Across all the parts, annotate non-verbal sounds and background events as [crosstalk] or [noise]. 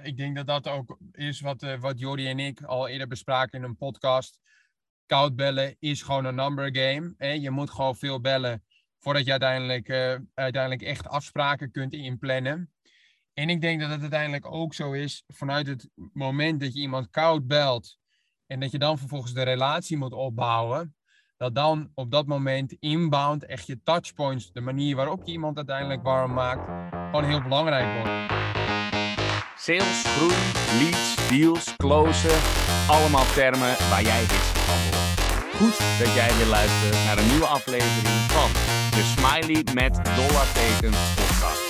Ik denk dat dat ook is wat, uh, wat Jordi en ik al eerder bespraken in een podcast. Koud bellen is gewoon een number game. Hè? Je moet gewoon veel bellen voordat je uiteindelijk, uh, uiteindelijk echt afspraken kunt inplannen. En ik denk dat het uiteindelijk ook zo is vanuit het moment dat je iemand koud belt en dat je dan vervolgens de relatie moet opbouwen, dat dan op dat moment inbound echt je touchpoints, de manier waarop je iemand uiteindelijk warm maakt, gewoon heel belangrijk wordt. Sales, groei, leads, deals, closen, allemaal termen waar jij hits van. Goed dat jij weer luistert naar een nieuwe aflevering van de Smiley met dollartekens podcast.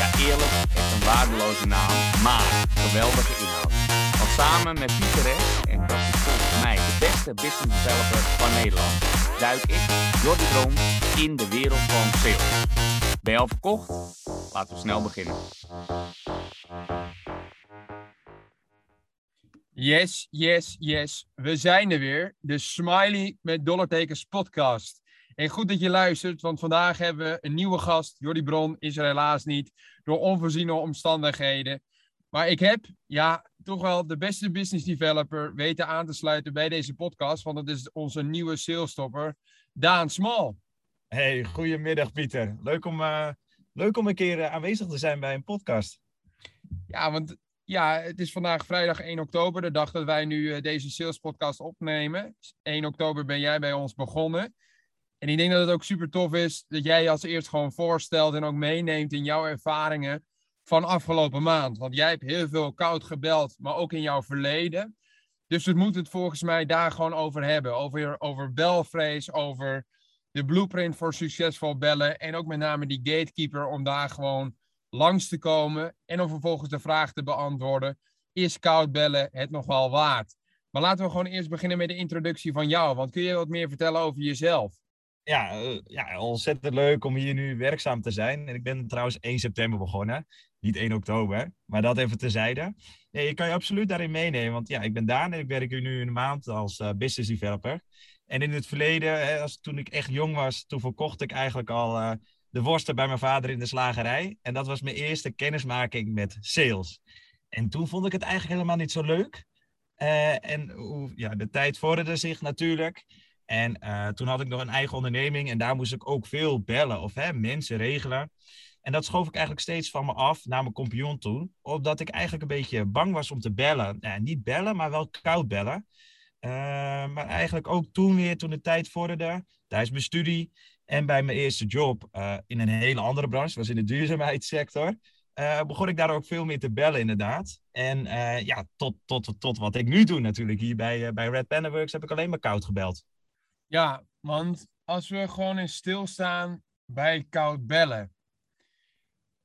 Ja, eerlijk, echt een waardeloze naam, maar geweldige inhoud. Want samen met Pieter S, en dat is volgens mij de beste business developer van Nederland, duik ik, Jordi Droom, in de wereld van sales. Ben je al verkocht? Laten we snel beginnen. Yes, yes, yes. We zijn er weer. De Smiley met dollartekens podcast. En goed dat je luistert, want vandaag hebben we een nieuwe gast. Jordi Bron is er helaas niet, door onvoorziene omstandigheden. Maar ik heb, ja, toch wel de beste business developer weten aan te sluiten bij deze podcast. Want het is onze nieuwe salestopper, Daan Smal. Hey, goedemiddag Pieter. Leuk om, uh, leuk om een keer uh, aanwezig te zijn bij een podcast. Ja, want ja, het is vandaag vrijdag 1 oktober, de dag dat wij nu uh, deze sales podcast opnemen. 1 oktober ben jij bij ons begonnen. En ik denk dat het ook super tof is dat jij je als eerst gewoon voorstelt en ook meeneemt in jouw ervaringen van afgelopen maand. Want jij hebt heel veel koud gebeld, maar ook in jouw verleden. Dus we moeten het volgens mij daar gewoon over hebben. Over, over belvrees, over de blueprint voor succesvol bellen. En ook met name die gatekeeper om daar gewoon langs te komen. En om vervolgens de vraag te beantwoorden: is koud bellen het nog wel waard? Maar laten we gewoon eerst beginnen met de introductie van jou. Want kun je wat meer vertellen over jezelf? Ja, uh, ja, ontzettend leuk om hier nu werkzaam te zijn. En ik ben trouwens 1 september begonnen, niet 1 oktober. Maar dat even terzijde. Nee, je kan je absoluut daarin meenemen. Want ja, ik ben Daan en ik werk hier nu een maand als uh, business developer. En in het verleden, hè, als, toen ik echt jong was, toen verkocht ik eigenlijk al uh, de worsten bij mijn vader in de slagerij. En dat was mijn eerste kennismaking met sales. En toen vond ik het eigenlijk helemaal niet zo leuk. en ja, de tijd vorderde zich natuurlijk. En uh, toen had ik nog een eigen onderneming en daar moest ik ook veel bellen of hè, mensen regelen. En dat schoof ik eigenlijk steeds van me af naar mijn compagnon toe. Omdat ik eigenlijk een beetje bang was om te bellen. Nou, niet bellen, maar wel koud bellen. Uh, maar eigenlijk ook toen weer, toen de tijd vorderde, tijdens mijn studie en bij mijn eerste job uh, in een hele andere branche, was in de duurzaamheidssector, begon ik daar ook veel meer te bellen inderdaad. En ja, tot, tot, tot wat ik nu doe natuurlijk. Hier bij, bij Red Panda Works heb ik alleen maar koud gebeld. Ja, want als we gewoon in stilstaan bij koud bellen.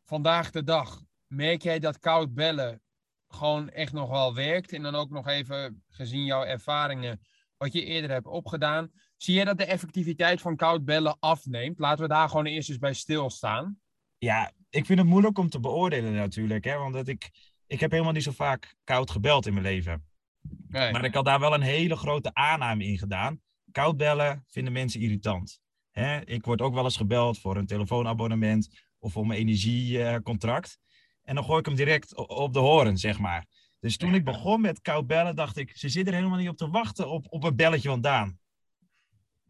Vandaag de dag, merk jij dat koud bellen gewoon echt nog wel werkt? En dan ook nog even gezien jouw ervaringen, wat je eerder hebt opgedaan. Zie je dat de effectiviteit van koud bellen afneemt? Laten we daar gewoon eerst eens bij stilstaan. Ja, ik vind het moeilijk om te beoordelen natuurlijk. Hè? Want dat ik, ik heb helemaal niet zo vaak koud gebeld in mijn leven. Nee. Maar ik had daar wel een hele grote aanname in gedaan koud bellen vinden mensen irritant. Hè? Ik word ook wel eens gebeld voor een telefoonabonnement of voor mijn energiecontract. En dan gooi ik hem direct op de horen, zeg maar. Dus toen ik begon met koud bellen, dacht ik, ze zitten er helemaal niet op te wachten op, op een belletje van Daan.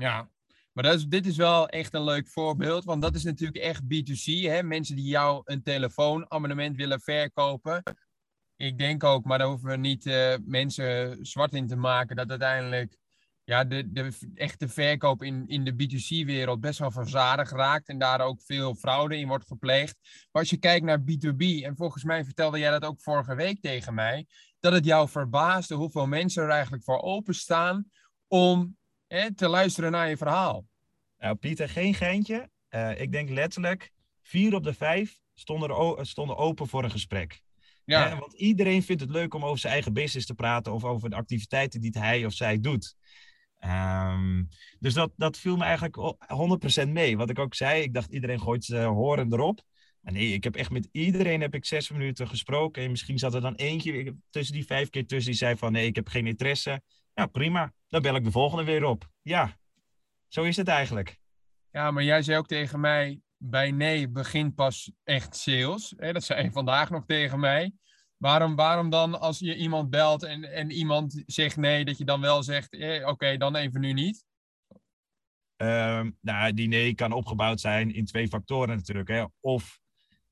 Ja, maar dit is wel echt een leuk voorbeeld, want dat is natuurlijk echt B2C. Hè? Mensen die jou een telefoonabonnement willen verkopen. Ik denk ook, maar daar hoeven we niet uh, mensen zwart in te maken, dat uiteindelijk ja, de, de echte verkoop in, in de B2C-wereld best wel verzadigd raakt en daar ook veel fraude in wordt gepleegd. Maar als je kijkt naar B2B, en volgens mij vertelde jij dat ook vorige week tegen mij, dat het jou verbaasde hoeveel mensen er eigenlijk voor openstaan om hè, te luisteren naar je verhaal. Nou, Pieter, geen geintje. Uh, ik denk letterlijk, vier op de vijf stonden, stonden open voor een gesprek. Ja. Hè, want iedereen vindt het leuk om over zijn eigen business te praten of over de activiteiten die hij of zij doet. Um, dus dat, dat viel me eigenlijk 100% mee. Wat ik ook zei, ik dacht iedereen gooit zijn horen erop. Maar nee, ik heb echt met iedereen heb ik zes minuten gesproken. En misschien zat er dan eentje tussen die vijf keer tussen die zei van nee, ik heb geen interesse. Ja, prima. Dan bel ik de volgende weer op. Ja, zo is het eigenlijk. Ja, maar jij zei ook tegen mij, bij nee begint pas echt sales. Dat zei je vandaag nog tegen mij. Waarom, waarom dan als je iemand belt en, en iemand zegt nee, dat je dan wel zegt, eh, oké, dan even nu niet? Ehm, nou, die nee kan opgebouwd zijn in twee factoren natuurlijk. Hè. Of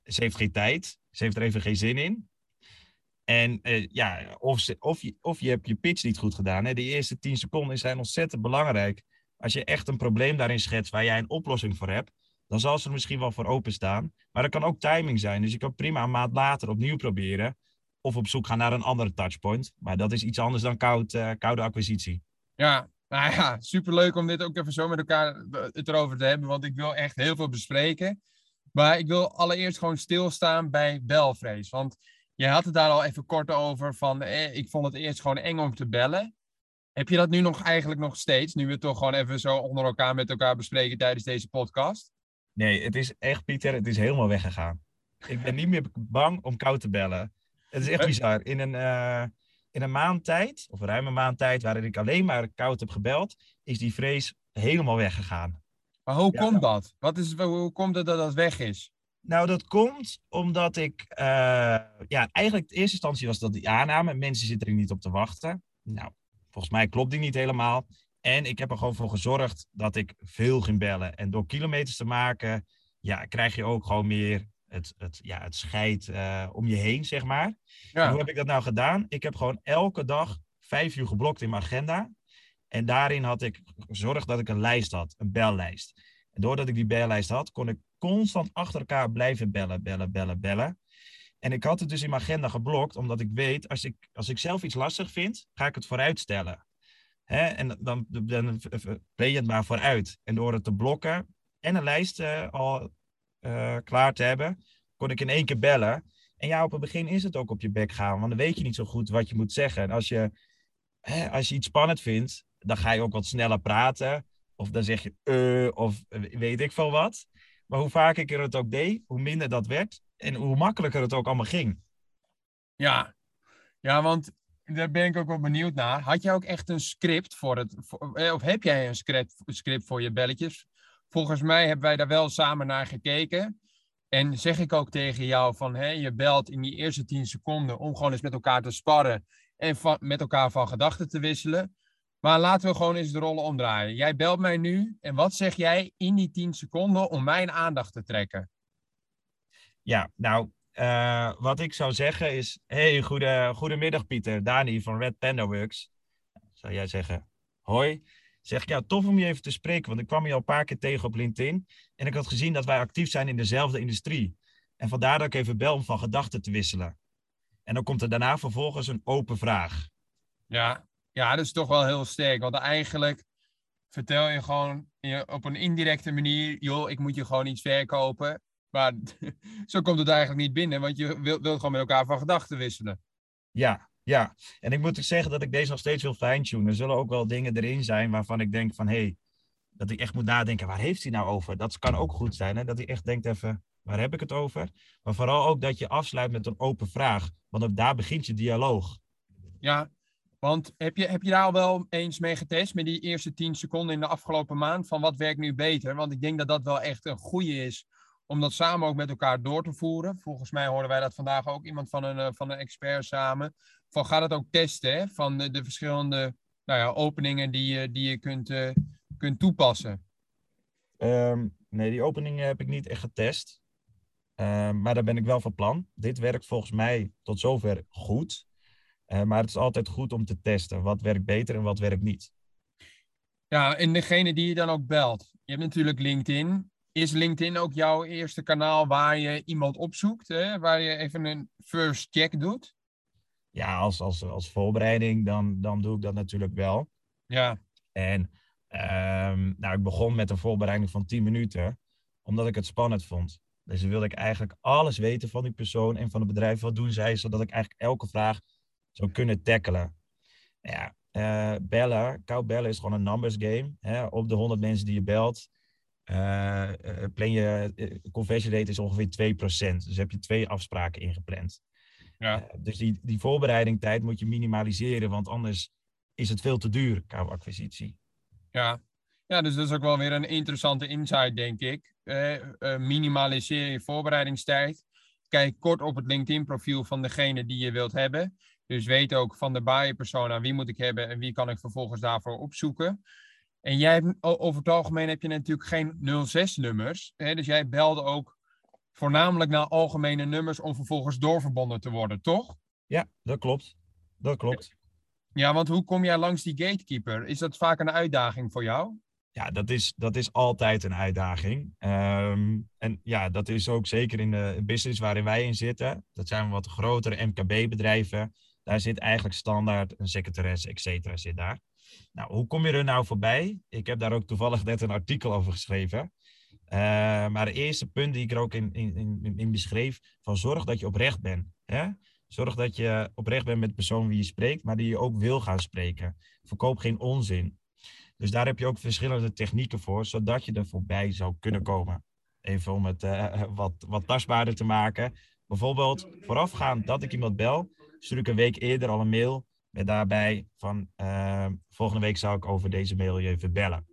ze heeft geen tijd, ze heeft er even geen zin in. En eh, ja, of, of, je, of je hebt je pitch niet goed gedaan. Hè. De eerste tien seconden zijn ontzettend belangrijk. Als je echt een probleem daarin schetst waar jij een oplossing voor hebt, dan zal ze er misschien wel voor openstaan. Maar er kan ook timing zijn. Dus je kan prima een maand later opnieuw proberen. Of op zoek gaan naar een andere touchpoint. Maar dat is iets anders dan koud, uh, koude acquisitie. Ja, nou ja, superleuk om dit ook even zo met elkaar eh, het erover te hebben. Want ik wil echt heel veel bespreken. Maar ik wil allereerst gewoon stilstaan bij belvrees. Want je had het daar al even kort over. Van, eh, ik vond het eerst gewoon eng om te bellen. Heb je dat nu nog eigenlijk nog steeds? Nu we het toch gewoon even zo onder elkaar met elkaar bespreken tijdens deze podcast? Nee, het is echt, Pieter, het is helemaal weggegaan. Ik ben niet meer bang om koud te bellen. Het is echt bizar. In een, uh, in een maand tijd, of ruim een maand tijd, waarin ik alleen maar koud heb gebeld, is die vrees helemaal weggegaan. Maar hoe komt dat? Wat is, hoe komt het dat dat weg is? Nou, dat komt omdat ik, uh, ja, eigenlijk in eerste instantie was dat die aanname. Mensen zitten er niet op te wachten. Nou, volgens mij klopt die niet helemaal. En ik heb er gewoon voor gezorgd dat ik veel ging bellen. En door kilometers te maken, ja, krijg je ook gewoon meer het, het, ja, het scheid uh, om je heen, zeg maar. Ja. hoe heb ik dat nou gedaan? Ik heb gewoon elke dag vijf uur geblokt in mijn agenda. En daarin had ik gezorgd dat ik een lijst had, een bellijst. En doordat ik die bellijst had, kon ik constant achter elkaar blijven bellen, bellen, bellen, bellen. En ik had het dus in mijn agenda geblokt, omdat ik weet, als ik, als ik zelf iets lastig vind, ga ik het vooruitstellen. Hè? En dan, dan, play je het maar vooruit. En door het te blokken en een lijst uh, al uh, klaar te hebben, kon ik in één keer bellen. En ja, op het begin is het ook op je bek gaan, want dan weet je niet zo goed wat je moet zeggen. En als je, hè, als je iets spannend vindt, dan ga je ook wat sneller praten. Of dan zeg je uh, of weet ik veel wat. Maar hoe vaker ik het ook deed, hoe minder dat werd. En hoe makkelijker het ook allemaal ging. Ja, ja want daar ben ik ook wel benieuwd naar. Had jij ook echt een script voor het... Eh, of heb jij een script, script voor je belletjes? Volgens mij hebben wij daar wel samen naar gekeken. En zeg ik ook tegen jou van, hè, je belt in die eerste tien seconden om gewoon eens met elkaar te sparren en van, met elkaar van gedachten te wisselen. Maar laten we gewoon eens de rollen omdraaien. Jij belt mij nu en wat zeg jij in die tien seconden om mijn aandacht te trekken? Ja, nou, uh, wat ik zou zeggen is, hey, goede, goedemiddag Pieter, Dani van Red Panda Works. Zou jij zeggen, hoi. Zeg ik, ja, tof om je even te spreken, want ik kwam je al een paar keer tegen op LinkedIn. En ik had gezien dat wij actief zijn in dezelfde industrie. En vandaar dat ik even bel om van gedachten te wisselen. En dan komt er daarna vervolgens een open vraag. Ja, ja dat is toch wel heel sterk. Want eigenlijk vertel je gewoon op een indirecte manier... joh, ik moet je gewoon iets verkopen. Maar [laughs] zo komt het eigenlijk niet binnen, want je wilt, wilt gewoon met elkaar van gedachten wisselen. Ja, ja. En ik moet ook zeggen dat ik deze nog steeds wil fine-tunen. Er zullen ook wel dingen erin zijn waarvan ik denk van... hé, hey, dat ik echt moet nadenken, waar heeft hij nou over? Dat kan ook goed zijn, hè? dat hij echt denkt even, waar heb ik het over? Maar vooral ook dat je afsluit met een open vraag. Want daar begint je dialoog. Ja, want heb je, heb je daar al wel eens mee getest, met die eerste tien seconden in de afgelopen maand, van wat werkt nu beter? Want ik denk dat dat wel echt een goede is om dat samen ook met elkaar door te voeren. Volgens mij hoorden wij dat vandaag ook iemand van een, eh, van een expert samen. Van ga het ook testen, van de, de verschillende nou ja, openingen die, je, die je kunt, uh, kunt toepassen. Um, nee, die openingen heb ik niet echt getest. Um, maar daar ben ik wel van plan. Dit werkt volgens mij tot zover goed. Uh, maar het is altijd goed om te testen. Wat werkt beter en wat werkt niet. Ja, en degene die je dan ook belt. Je hebt natuurlijk LinkedIn. Is LinkedIn ook jouw eerste kanaal waar je iemand opzoekt? Hè? Waar je even een first check doet? Ja, als, als, als voorbereiding dan, dan doe ik dat natuurlijk wel. Ja. En um, nou, ik begon met een voorbereiding van 10 minuten, omdat ik het spannend vond. Dus wilde ik eigenlijk alles weten van die persoon en van het bedrijf. Wat doen zij, zodat ik eigenlijk elke vraag zou kunnen tackelen. Ja, uh, bellen, koud bellen is gewoon een numbers game. Hè? Op de 100 mensen die je belt, uh, plan je conversion rate is ongeveer 2%. Dus heb je twee afspraken ingepland. Ja. dus die, die voorbereiding tijd moet je minimaliseren, want anders is het veel te duur, qua acquisitie. Ja. ja, dus dat is ook wel weer een interessante insight, denk ik. minimaliseer je voorbereidingstijd. kijk kort op het LinkedIn-profiel van degene die je wilt hebben. Dus weet ook van de buyer persona wie moet ik hebben en wie kan ik vervolgens daarvoor opzoeken. En jij hebt, over het algemeen heb je natuurlijk geen 06-nummers. Dus jij belde ook voornamelijk naar algemene nummers om vervolgens doorverbonden te worden, toch? Ja, dat klopt. Dat klopt. Ja, want hoe kom jij langs die gatekeeper? Is dat vaak een uitdaging voor jou? Ja, dat is, dat is altijd een uitdaging. Ehm, en ja, dat is ook zeker in de business waarin wij in zitten. Dat zijn wat grotere MKB-bedrijven. Daar zit eigenlijk standaard een secretaresse, et cetera, zit daar. Nou, hoe kom je er nou voorbij? Ik heb daar ook toevallig net een artikel over geschreven. Uh, maar de eerste punt die ik er ook in, in, in, in beschreef, van zorg dat je oprecht bent. Hè? Zorg dat je oprecht bent met de persoon wie je spreekt, maar die je ook wil gaan spreken. Verkoop geen onzin. Dus daar heb je ook verschillende technieken voor, zodat je er voorbij zou kunnen komen. Even om het uh, wat, wat tastbaarder te maken. Bijvoorbeeld, voorafgaand dat ik iemand bel, stuur ik een week eerder al een mail met daarbij van uh, volgende week zou ik over deze mail je even bellen.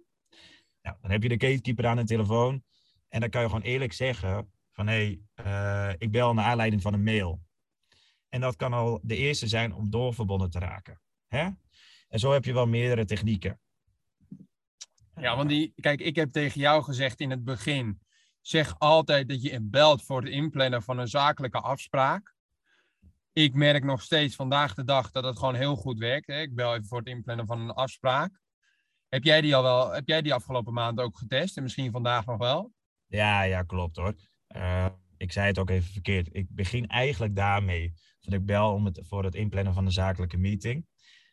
Nou, dan heb je de gatekeeper aan de telefoon en dan kan je gewoon eerlijk zeggen van hé, hey, uh, ik bel naar aanleiding van een mail. En dat kan al de eerste zijn om doorverbonden te raken. Hè? En zo heb je wel meerdere technieken. Ja, want die, kijk, ik heb tegen jou gezegd in het begin, zeg altijd dat je belt voor het inplannen van een zakelijke afspraak. Ik merk nog steeds vandaag de dag dat het gewoon heel goed werkt. Hè? Ik bel even voor het inplannen van een afspraak. Heb jij die al wel, heb jij die afgelopen maand ook getest en misschien vandaag nog wel? Ja, ja, klopt hoor. Uh, ik zei het ook even verkeerd. Ik begin eigenlijk daarmee. Dat ik bel om het, voor het inplannen van een zakelijke meeting.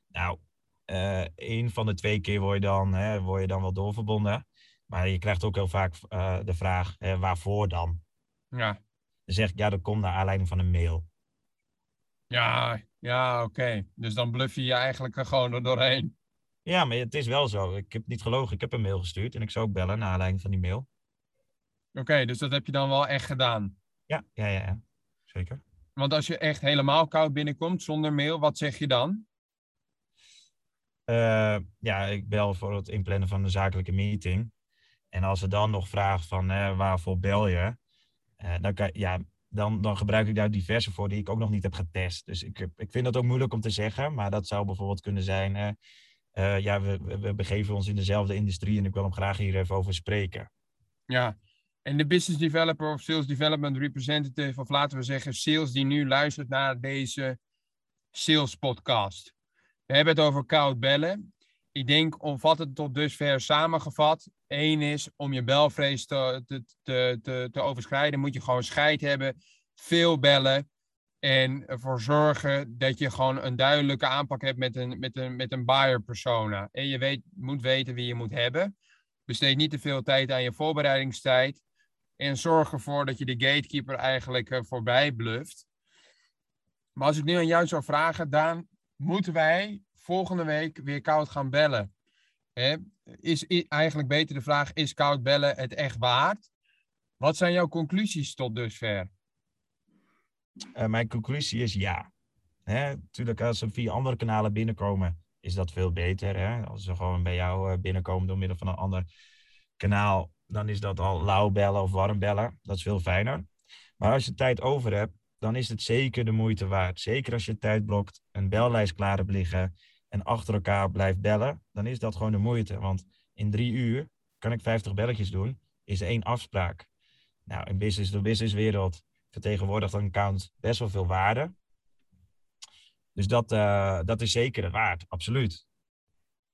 Nou, uh, een van de twee keer word je dan, hè, word je dan wel doorverbonden. Maar je krijgt ook heel vaak uh, de vraag, hè, waarvoor dan? Ja. Dan zeg ik, ja, dat komt naar aanleiding van een mail. Ja, ja, oké. Okay. Dus dan bluff je je eigenlijk er gewoon er doorheen. Ja, maar het is wel zo. Ik heb niet gelogen. Ik heb een mail gestuurd en ik zou ook bellen naar aanleiding van die mail. Oké, okay, dus dat heb je dan wel echt gedaan? Ja, ja, ja, ja. Zeker. Want als je echt helemaal koud binnenkomt zonder mail, wat zeg je dan? Uh, ja, ik bel voor het inplannen van een zakelijke meeting. En als ze dan nog vragen van uh, waarvoor bel je, uh, dan, kan, ja, dan, dan gebruik ik daar diverse voor die ik ook nog niet heb getest. Dus ik, ik vind dat ook moeilijk om te zeggen, maar dat zou bijvoorbeeld kunnen zijn, ja, we, we begeven ons in dezelfde industrie en ik wil hem graag hier even over spreken. Ja, en de business developer of sales development representative, of laten we zeggen sales die nu luistert naar deze sales podcast. We hebben het over koud bellen. Ik denk omvattend tot dusver samengevat. Eén is om je belvrees te, te, te, te, overschrijden, moet je gewoon scheid hebben. Veel bellen. En ervoor zorgen dat je gewoon een duidelijke aanpak hebt met een, met een, met een buyer persona. En je weet, moet weten wie je moet hebben. Besteed niet te veel tijd aan je voorbereidingstijd. En zorg ervoor dat je de gatekeeper eigenlijk uh, voorbij bluft. Maar als ik nu aan jou zou vragen, Daan, moeten wij volgende week weer koud gaan bellen? Hè? Is, is eigenlijk beter de vraag, is koud bellen het echt waard? Wat zijn jouw conclusies tot dusver? Uh, mijn conclusie is ja. Hè? Natuurlijk, als ze via andere kanalen binnenkomen, is dat veel beter. Hè? Als ze gewoon bij jou uh, binnenkomen door middel van een ander kanaal, dan is dat al lauw bellen of warm bellen. Dat is veel fijner. Maar als je tijd over hebt, dan is het zeker de moeite waard. Zeker als je tijd blokt, een bellijst klaar hebt liggen en achter elkaar blijft bellen, dan is dat gewoon de moeite. Want in drie uur kan ik 50 belletjes doen, is één afspraak. Nou, in business de businesswereld vertegenwoordigt een account best wel veel waarde. Dus dat, uh, dat is zeker het waard, absoluut.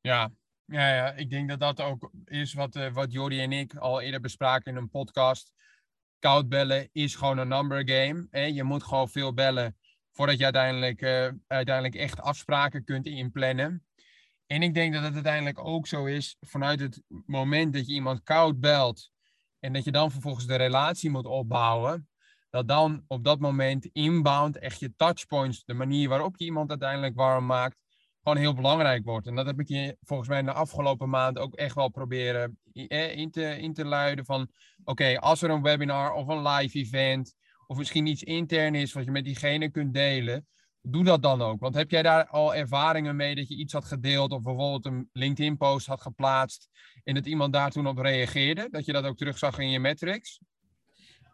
Ja, ja, ja, ik denk dat dat ook is wat, uh, wat Jordi en ik al eerder bespraken in een podcast. Koud bellen is gewoon een number game. Hè? Je moet gewoon veel bellen voordat je uiteindelijk, uh, uiteindelijk echt afspraken kunt inplannen. En ik denk dat het uiteindelijk ook zo is vanuit het moment dat je iemand koud belt en dat je dan vervolgens de relatie moet opbouwen, dat dan op dat moment inbound echt je touchpoints, de manier waarop je iemand uiteindelijk warm maakt, gewoon heel belangrijk wordt. En dat heb ik je volgens mij in de afgelopen maand ook echt wel proberen in te, in te luiden van, oké, als er een webinar of een live event of misschien iets intern is wat je met diegene kunt delen, doe dat dan ook. Want heb jij daar al ervaringen mee dat je iets had gedeeld of bijvoorbeeld een LinkedIn-post had geplaatst en dat iemand daar toen op reageerde? Dat je dat ook terugzag in je metrics?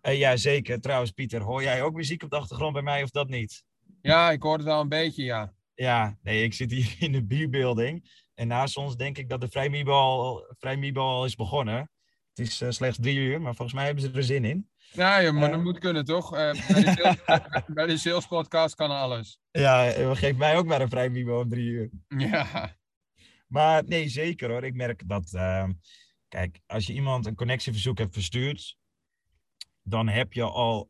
Uh, ja, zeker. Trouwens, Pieter, hoor jij ook muziek op de achtergrond bij mij of dat niet? Ja, ik hoor het wel een beetje, ja. Ja, nee, ik zit hier [laughs] in de B-building. En naast ons denk ik dat de Vrij al is begonnen. Het is uh, slechts drie uur, maar volgens mij hebben ze er zin in. Ja, ja maar dat moet kunnen, toch? Uh, bij, de sales, [laughs] bij de sales podcast kan alles. Ja, geef mij ook maar een vrij Mibo om drie uur. Ja. Maar nee, zeker hoor. Ik merk dat, uh, kijk, als je iemand een connectieverzoek hebt verstuurd, dan heb je al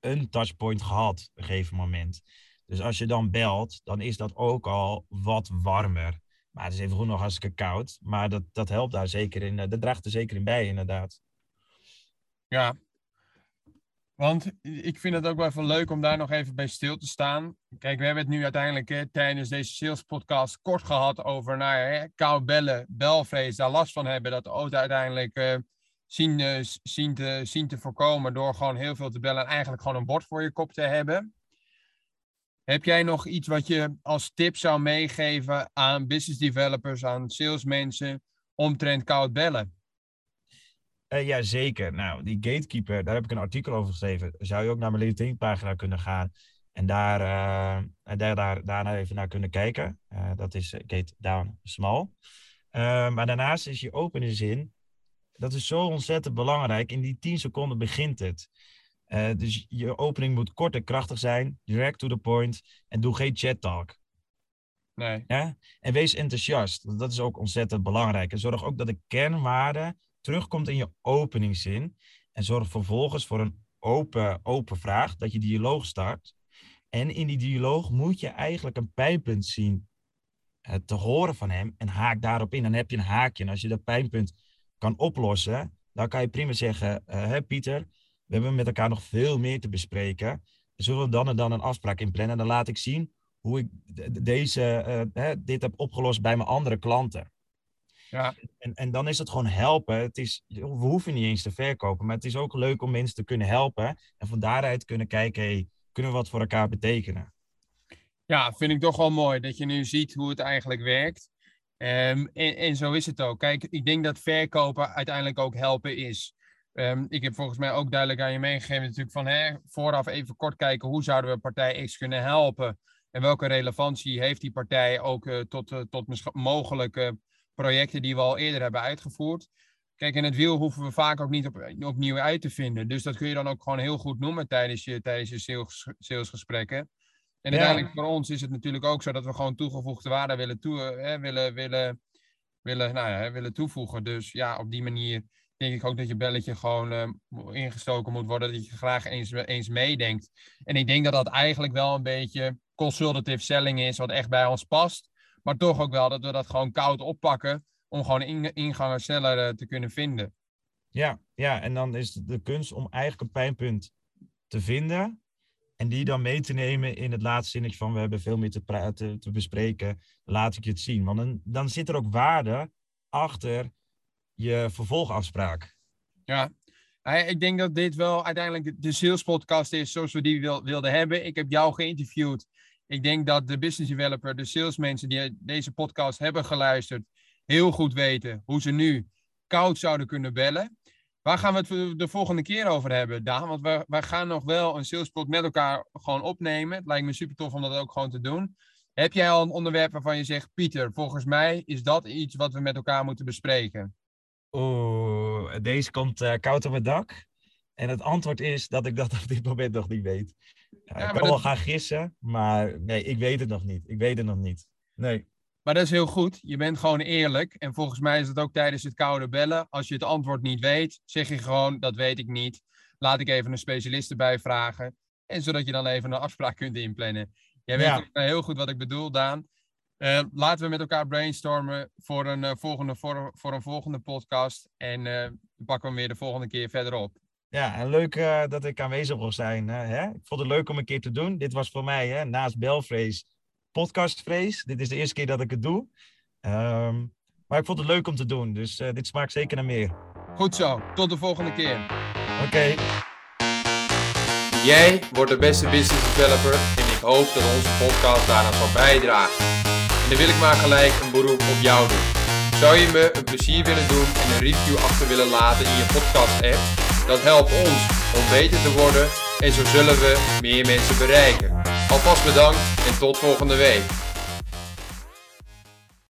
een touchpoint gehad op een gegeven moment. Dus als je dan belt, dan is dat ook al wat warmer. Maar het is even goed nog hartstikke koud. Maar dat, dat helpt daar zeker in. Dat draagt er zeker in bij, inderdaad. Ja, want ik vind het ook wel even leuk om daar nog even bij stil te staan. Kijk, we hebben het nu uiteindelijk tijdens deze sales podcast kort gehad over nou, hè, bellen, belvrees, daar last van hebben. Dat de auto uiteindelijk uh, zien, uh, zien, te, zien te voorkomen door gewoon heel veel te bellen en eigenlijk gewoon een bord voor je kop te hebben. Heb jij nog iets wat je als tip zou meegeven aan business developers, aan salesmensen omtrent koud bellen? Uh, ja, zeker. Nou, die gatekeeper, daar heb ik een artikel over geschreven. Zou je ook naar mijn LinkedIn-pagina kunnen gaan en daar, uh, daar, daar, daarna even naar kunnen kijken. Uh, dat is Gate Down Small. maar daarnaast is je opene zin, dat is zo ontzettend belangrijk. In die 10 seconden begint het. dus je opening moet kort en krachtig zijn, direct to the point en doe geen chat talk. Nee. Ja? En wees enthousiast. Dat is ook ontzettend belangrijk. En zorg ook dat de kernwaarden terugkomt in je openingszin. En zorg vervolgens voor een open, open vraag, dat je dialoog start. En in die dialoog moet je eigenlijk een pijnpunt zien uh, te horen van hem en haak daarop in. Dan heb je een haakje. En als je dat pijnpunt kan oplossen, dan kan je prima zeggen: uh, Pieter, we hebben met elkaar nog veel meer te bespreken. Zullen we dan en dan een afspraak inplannen? Dan laat ik zien hoe ik deze, uh, dit heb opgelost bij mijn andere klanten. Ja. En, en dan is het gewoon helpen. Het is, we hoeven niet eens te verkopen, maar het is ook leuk om mensen te kunnen helpen. En van daaruit kunnen kijken, hey, kunnen we wat voor elkaar betekenen? Ja, vind ik toch wel mooi dat je nu ziet hoe het eigenlijk werkt. Um, en, en, zo is het ook. Kijk, ik denk dat verkopen uiteindelijk ook helpen is. Um, ik heb volgens mij ook duidelijk aan je meegegeven natuurlijk van hè, vooraf even kort kijken hoe zouden we partij X kunnen helpen. En welke relevantie heeft die partij ook uh, tot, uh, tot mogelijke projecten die we al eerder hebben uitgevoerd. Kijk, in het wiel hoeven we vaak ook niet op, opnieuw uit te vinden. Dus dat kun je dan ook gewoon heel goed noemen tijdens je, tijdens je sales, salesgesprekken. En ja. uiteindelijk voor ons is het natuurlijk ook zo dat we gewoon toegevoegde waarde willen, toe, hè, willen, willen, willen, nou ja, willen toevoegen. Dus ja, op die manier denk ik ook dat je belletje gewoon uh, ingestoken moet worden. Dat je graag eens, eens meedenkt. En ik denk dat dat eigenlijk wel een beetje consultative selling is, wat echt bij ons past. Maar toch ook wel dat we dat gewoon koud oppakken. Om gewoon ingangen sneller uh, te kunnen vinden. Ja, ja, en dan is het de kunst om eigenlijk een pijnpunt te vinden. En die dan mee te nemen in het laatste zinnetje van we hebben veel meer te, praten, te bespreken. Laat ik je het zien. Want dan, dan zit er ook waarde achter je vervolgafspraak. Ja, ik denk dat dit wel uiteindelijk de sales podcast is zoals we die wil, wilden hebben. Ik heb jou geïnterviewd ik denk dat de business developer, de salesmensen die deze podcast hebben geluisterd, heel goed weten hoe ze nu koud zouden kunnen bellen. Waar gaan we het de volgende keer over hebben, Daan? Want we, wij gaan nog wel een salespot met elkaar gewoon opnemen. Het lijkt me super tof om dat ook gewoon te doen. Heb jij al een onderwerp waarvan je zegt, Pieter, volgens mij is dat iets wat we met elkaar moeten bespreken? Oeh, deze komt uh, koud op het dak. En het antwoord is dat ik dat op dit moment nog niet weet. Ja, ik kan wel gaan gissen, maar nee, ik weet het nog niet. Ik weet het nog niet. Nee. Maar dat is heel goed. Je bent gewoon eerlijk. En volgens mij is het ook tijdens het koude bellen. Als je het antwoord niet weet, zeg je gewoon, dat weet ik niet. Laat ik even een specialist erbij vragen. En zodat je dan even een afspraak [laughs] kunt inplannen. Jij weet ja. heel goed wat ik bedoel, Daan. Uh, laten we met elkaar brainstormen voor een, uh, volgende, voor, voor, een volgende podcast. En uh, pakken we hem weer de volgende keer verder op. Ja, en leuk uh, dat ik aanwezig mocht zijn. Uh, hè? Ik vond het leuk om een keer te doen. Dit was voor mij, hè, naast Belvrees, podcastvrees. Dit is de eerste keer dat ik het doe. Um, maar ik vond het leuk om te doen, dus uh, dit smaakt zeker naar meer. Goed zo, tot de volgende keer. Oké. Okay. Jij wordt de beste business developer en ik hoop dat onze podcast daaraan zal bijdragen. En dan wil ik maar gelijk een beroep op jou doen. Zou je me een plezier willen doen en een review achter willen laten in je podcast app? Dat helpt ons om beter te worden en zo zullen we meer mensen bereiken. Alvast bedankt en tot volgende week.